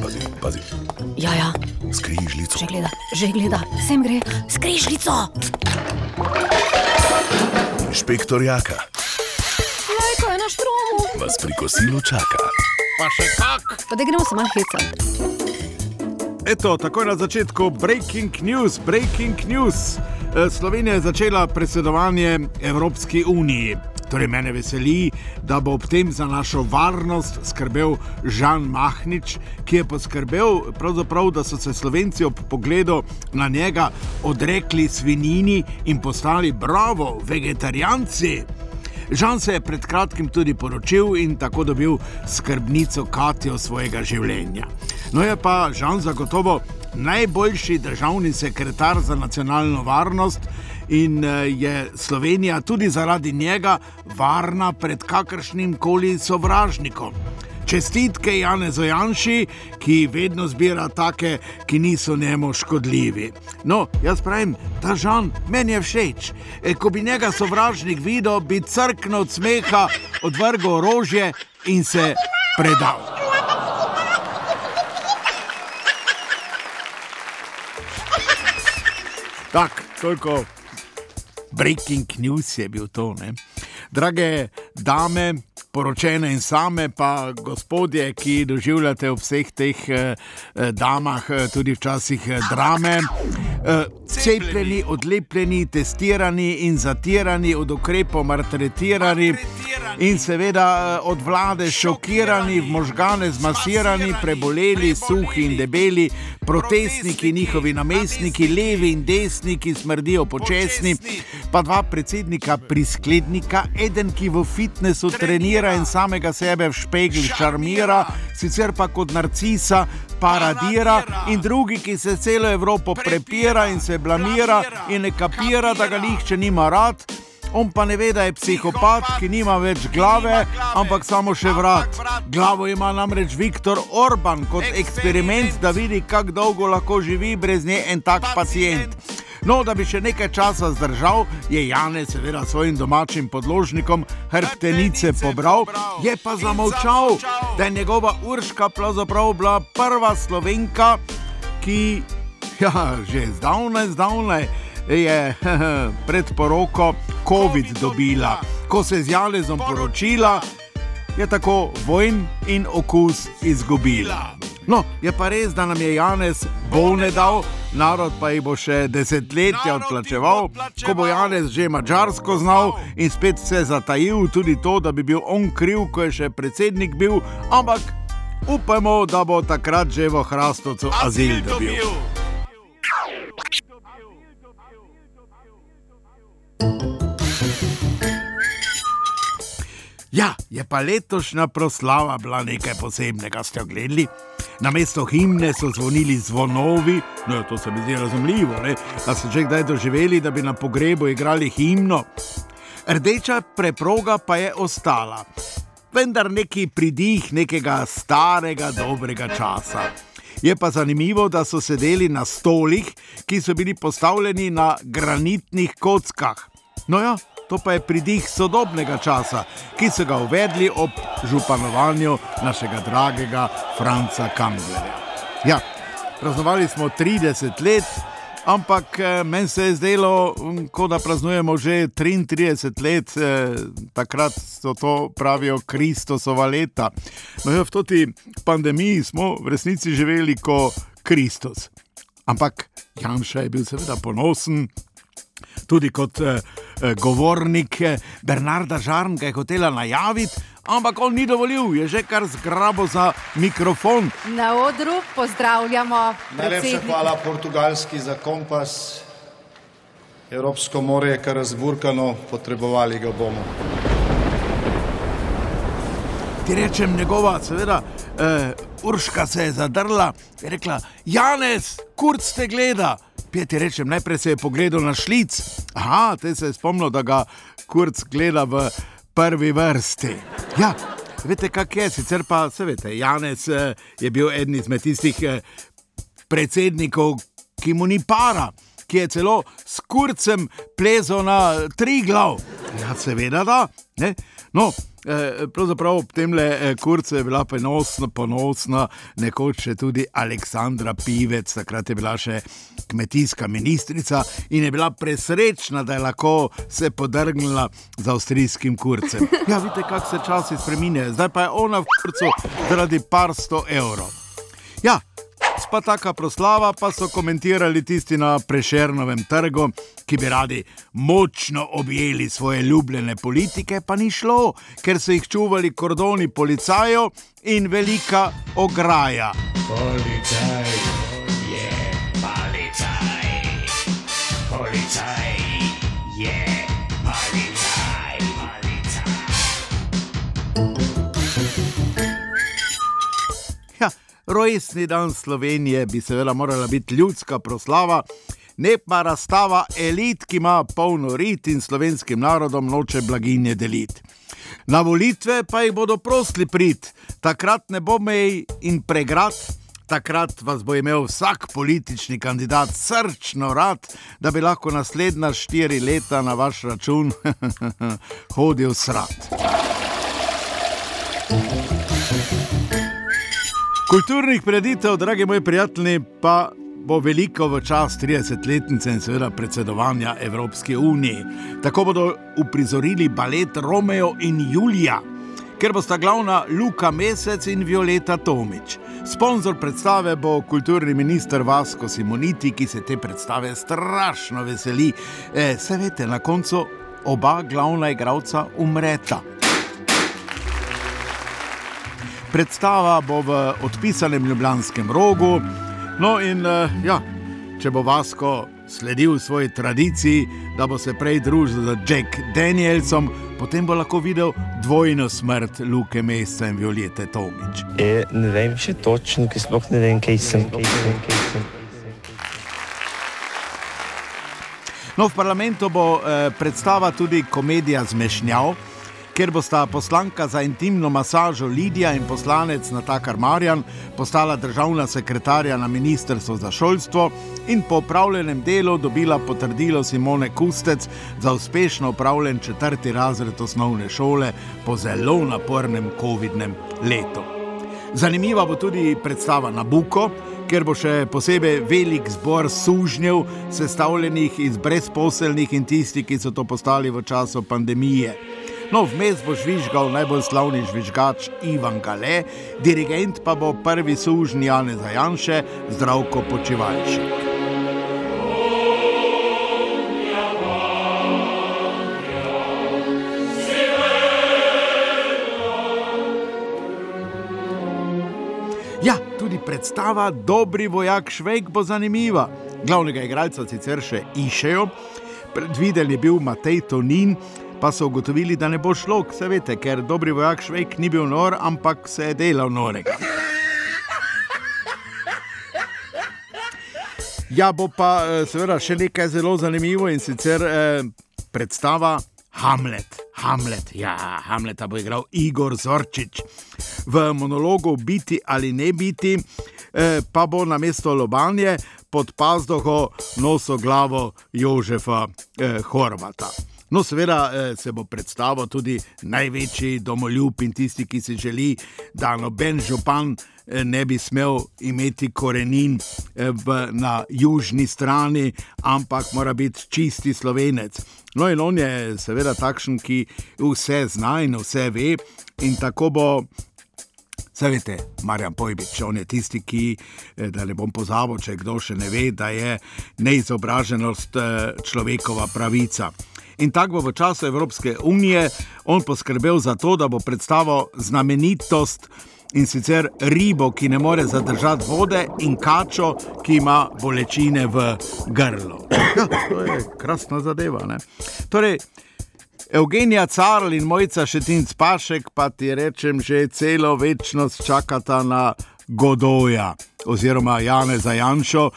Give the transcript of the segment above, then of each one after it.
Pazi, pazi, Ja, ja, skrij žlico. že gleda, že gleda, sem gre, skrižlico. Inšpektor Jaka Lajko je na štromu. vas pri kosilu čaka. Pa še kak. Pa da gremo samo hecati. Eto, takoj na začetku breaking news, breaking news. Eh, Slovenija je začela predsedovanje Evropski uniji. Torej, mene veseli, da bo ob tem za našo varnost skrbel Žan Mahnič, ki je poskrbel, da so se Slovenci ob pogledu na njega odrekli svinjini in postali bravo, vegetarijanci. Žan se je pred kratkim tudi poročil in tako dobil skrbnico Katijo svojega življenja. No je pa Žan zagotovo najboljši državni sekretar za nacionalno varnost in eh, je Slovenija tudi zaradi njega varna pred kakršnim koli sovražnikom. Čestitke Janezu Janši, ki vedno zbira take, ki niso njemu škodljivi. No, jaz pravim, ta žan meni je všeč. E, ko bi njega sovražnik videl, bi crknil od smeha, odvrgel orožje in se predal. Tako, toliko breaking news je bil to. Ne? Drage dame, poročene in same, pa gospodje, ki doživljate v vseh teh eh, eh, damah eh, tudi včasih eh, drame, eh, cepljeni, odlepljeni, testirani in zatirani, od ukrepov maltretirani. In seveda eh, od vlade šokirani, v možgane zmasirani, preboleli, suhi in debeli, protestniki, njihovi namestniki, levi in desni, ki smrdijo počasni, pa dva predsednika prisklednika, eden, ki v fitnesu trenira in samega sebe v špegli šarmira, sicer pa kot narcisa paradira, in drugi, ki se celo Evropo prepira in se blamira in ne kapira, da ga nihče nima rad. On pa ne ve, da je psihopat, ki nima več glave, ampak samo še vrat. Glavo ima namreč Viktor Orban kot eksperiment, da vidi, kako dolgo lahko živi brez nje en tak pacijent. No, da bi še nekaj časa zdržal, je Janez seveda svojim domačim podložnikom hrbtenice pobral, je pa zamolčal, da je njegova Urška pravzaprav bila prva slovenka, ki ja, že zdavnaj, zdavnaj je pred poroko COVID dobila. Ko se je z Janezom poročila, je tako vojn in okus izgubila. No, je pa res, da nam je Janez bolne dal, narod pa jih bo še desetletja odplačeval. Ko bo Janez že mačarsko znal in spet se zatajil, tudi to, da bi bil on kriv, ko je še predsednik bil, ampak upajmo, da bo takrat že v Hrastovcu azil dobil. Ja, je pa letošnja proslava bila nekaj posebnega, ste jo gledali. Na mesto himne so zvonili zvonovi, no to se mi zdi razumljivo, ne? da so že kdaj doživeli, da bi na pogrebu igrali himno. Rdeča preproga pa je ostala, vendar neki pridih nekega starega, dobrega časa. Je pa zanimivo, da so sedeli na stolih, ki so bili postavljeni na granitnih kockah. No ja, to pa je pridih sodobnega časa, ki so ga uvedli ob županovanju našega dragega Franca Kanglerja. Ja, praznovali smo 30 let, ampak eh, meni se je zdelo, mm, kot da praznujemo že 33 let, eh, takrat so to pravijo Kristosova leta. No, ja, v toti pandemiji smo v resnici živeli kot Kristus. Ampak Janša je bil seveda ponosen, tudi kot eh, govornik eh, Bernarda Žarn, ki je hotela najaviti, ampak on ni dovolil, je že kar zgrabo za mikrofon. Na odru pozdravljamo Najlepša hvala Portugalski za kompas. Evropsko more je kar razburkano, potrebovali ga bomo. Ti rečem, njegova, seveda, eh, Urška se je zadrla in rekla: Janez, kurc te gleda. Peti rečem, najprej se je pogledal na šlic, aha, te se je spomnil, da ga kurc gleda v prvi vrsti. Ja, veste, kak je, sicer pa, se veste, Janez eh, je bil eden izmed tistih eh, predsednikov, ki mu ni para. Ki je celo s kurcem plezal na tri glav. Ja, seveda, da. Ne? No, pravzaprav ob tem le kurcu je bila ponosna, ponosna, nekoč tudi Aleksandra Pivec, takrat je bila še kmetijska ministrica in je bila presrečna, da je lahko se podrgnila z avstrijskim kurcem. Ja, vidite, kako se časi spremenjajo, zdaj pa je ona v kurcu zaradi par sto evrov. Ja, pa taka proslava, pa so komentirali tisti na prešernovem trgu, ki bi radi močno objeli svoje ljubljene politike, pa ni šlo, ker so jih čuvali kordoni policajev in velika ograja. Policaj, rojstni dan Slovenije bi seveda morala biti ljudska proslava, ne pa razstava elit, ki ima polno rit in slovenskim narodom noče blaginje deliti. Na volitve pa jih bodo prosili prid, takrat ne bo mej in pregrad. Takrat vas bo imel vsak politični kandidat srčno rad, da bi lahko naslednja štiri leta na vaš račun hodil srat. Kulturnih preditev, dragi moji prijatelji, pa bo veliko v čas 30-letnice in seveda predsedovanja Evropske unije. Tako bodo uprizorili balet Romeo in Julija, ker bosta glavna Luka Mesec in Violeta Tomič. Sponzor predstave bo kulturni minister Vasko Simoniti, ki se te predstave strašno veseli. E, se veste, na koncu oba glavna igralca umreta. Predstava bo v odpisanem Ljubljanskem rogu. No, in ja, če bo Vasko sledil svoji tradiciji, da bo se prej družil z Jack Danielsom, potem bo lahko videl dvojno smrt Luke Mesa in Violete Tomič. E, ne vem še točno, ki sploh ne vem, kaj sem. Kaj sem, kaj sem. No, v parlamentu bo eh, predstava tudi komedija Zmešnjav, ker bosta poslanka za intimno masažo Lidija in poslanec Natakar Marjan postala državna sekretarja na Ministrstvu za šolstvo in po upravljenem delu dobila potrdilo Simone Kustec za uspešno upravljen četrti razred osnovne šole po zelo napornem COVID-nem letu. Zanimiva bo tudi predstava na Buko, ker bo še posebej velik zbor sužnjev, sestavljenih iz brezposelnih in tistih, ki so to postali v času pandemije. No, vmes bo žvižgal najbolj slavni žvižgač Ivan Gale, dirigent pa bo prvi sužnji Jane Zajanše, zdravko počivalšek. Ja, tudi predstava Dobri vojak Švejk bo zanimiva. Glavnega igralca sicer še išejo, predviden je bil Matej Tonin, pa so ugotovili, da ne bo šlo, vse veste, ker dobri vojak Švejk ni bil nor, ampak se je delal norega. Ja, bo pa eh, seveda še nekaj zelo zanimivo in sicer eh, predstava Hamlet. Hamlet, ja, Hamleta bo igral Igor Zorčič. V monologu Biti ali ne biti, eh, pa bo na mesto Lobanje pod pazdoho noso glavo Jožefa eh, Horvata. No, seveda eh, se bo predstavil tudi največji domoljub in tisti, ki si želi, da noben župan eh, ne bi smel imeti korenin eh, v, na južni strani, ampak mora biti čisti slovenec. No, in on je seveda takšen, ki vse zna in vse ve, in tako bo. Zavete, Marjan Pojbič, on je tisti, ki, da ne bom pozabil, če kdo še ne ve, da je neizobraženost človekova pravica. In tako bo v času Evropske unije on poskrbel za to, da bo predstavil znamenitost in sicer ribo, ki ne more zadržati vode, in kačo, ki ima bolečine v grlu. Ja, to je krasna zadeva. Ne? Torej, Evgenija Carl in mojica Šetinc Pašek, pa ti rečem, že celo večnost čakata na Godoja oziroma Jane Zajanšo,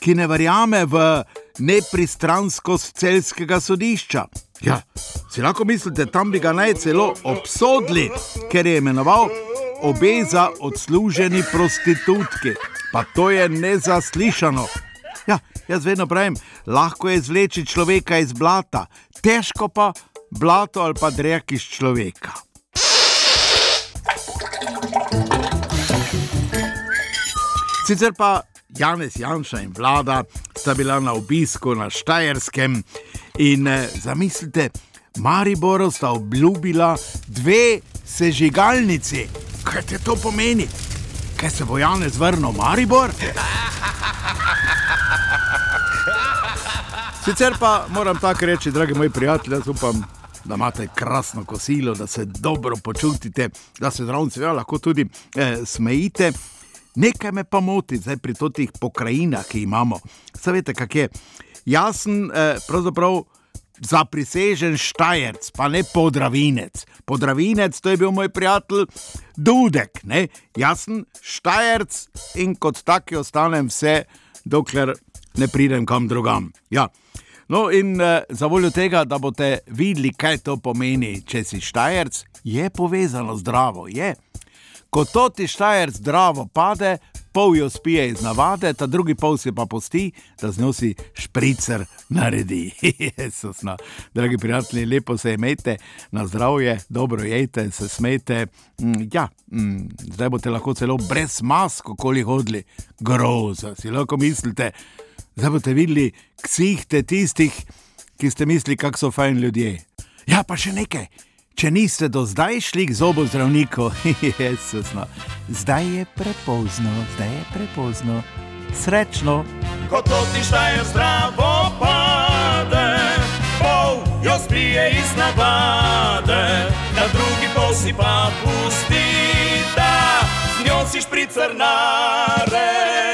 ki ne verjame v nepristranskost celskega sodišča. Ja, si lahko mislite, tam bi ga naj celo obsodili, ker je imenoval obe za odsluženi prostitutki. Pa to je nezaslišano. Ja, jaz vedno pravim, lahko je izvleči človeka iz blata, težko pa blato ali pa drek iz človeka. Sicer pa Janez Janša in vlada sta bila na obisku na Štajerskem in eh, zamislite, Mariboru sta obljubila dve sežigalnici. Kaj te to pomeni? Kaj se bo Janez vrnil Maribor? Sicer pa moram tako reči, dragi moji prijatelji, jaz upam, da imate krasno kosilo, da se dobro počutite, da se zraven seveda lahko tudi eh, smejite. Nekaj me pa moti zdaj pri teh pokrajinah, ki jih imamo. Saj veste, kak je. Jaz sem eh, pravzaprav zaprisežen štajerc, pa ne podravinec. Podravinec, to je bil moj prijatelj Dudek. Ne? Jaz sem štajerc in kot taki ostanem vse, dokler ne pridem kam drugam. Ja. No, in uh, za voljo tega, da boste videli, kaj to pomeni, če si štajerc, je povezano zdravo. Je. Ko to ti štajerc zdravo pade, pol jo spije iz navade, ta drugi pol si pa pusti, da z njo si špricer naredi. Jesusno. Dragi prijatelji, lepo se imejte, na zdravje, dobro jejte, se smejte. Mm, ja, mm, zdaj boste lahko celo brez mask, okoli hodili, groza, si lahko mislite. Zdaj boste videli ksihte tistih, ki ste mislili, kako so fajn ljudje. Ja, pa še nekaj. Če niste do zdaj šli k zobozdravniku, Jesusno, zdaj je prepozno, zdaj je prepozno. Srečno! Ko to ti štaje zdravo pade, pol jo spije iz navade, na drugi pol si pa pusti, da z njo si špricer nar.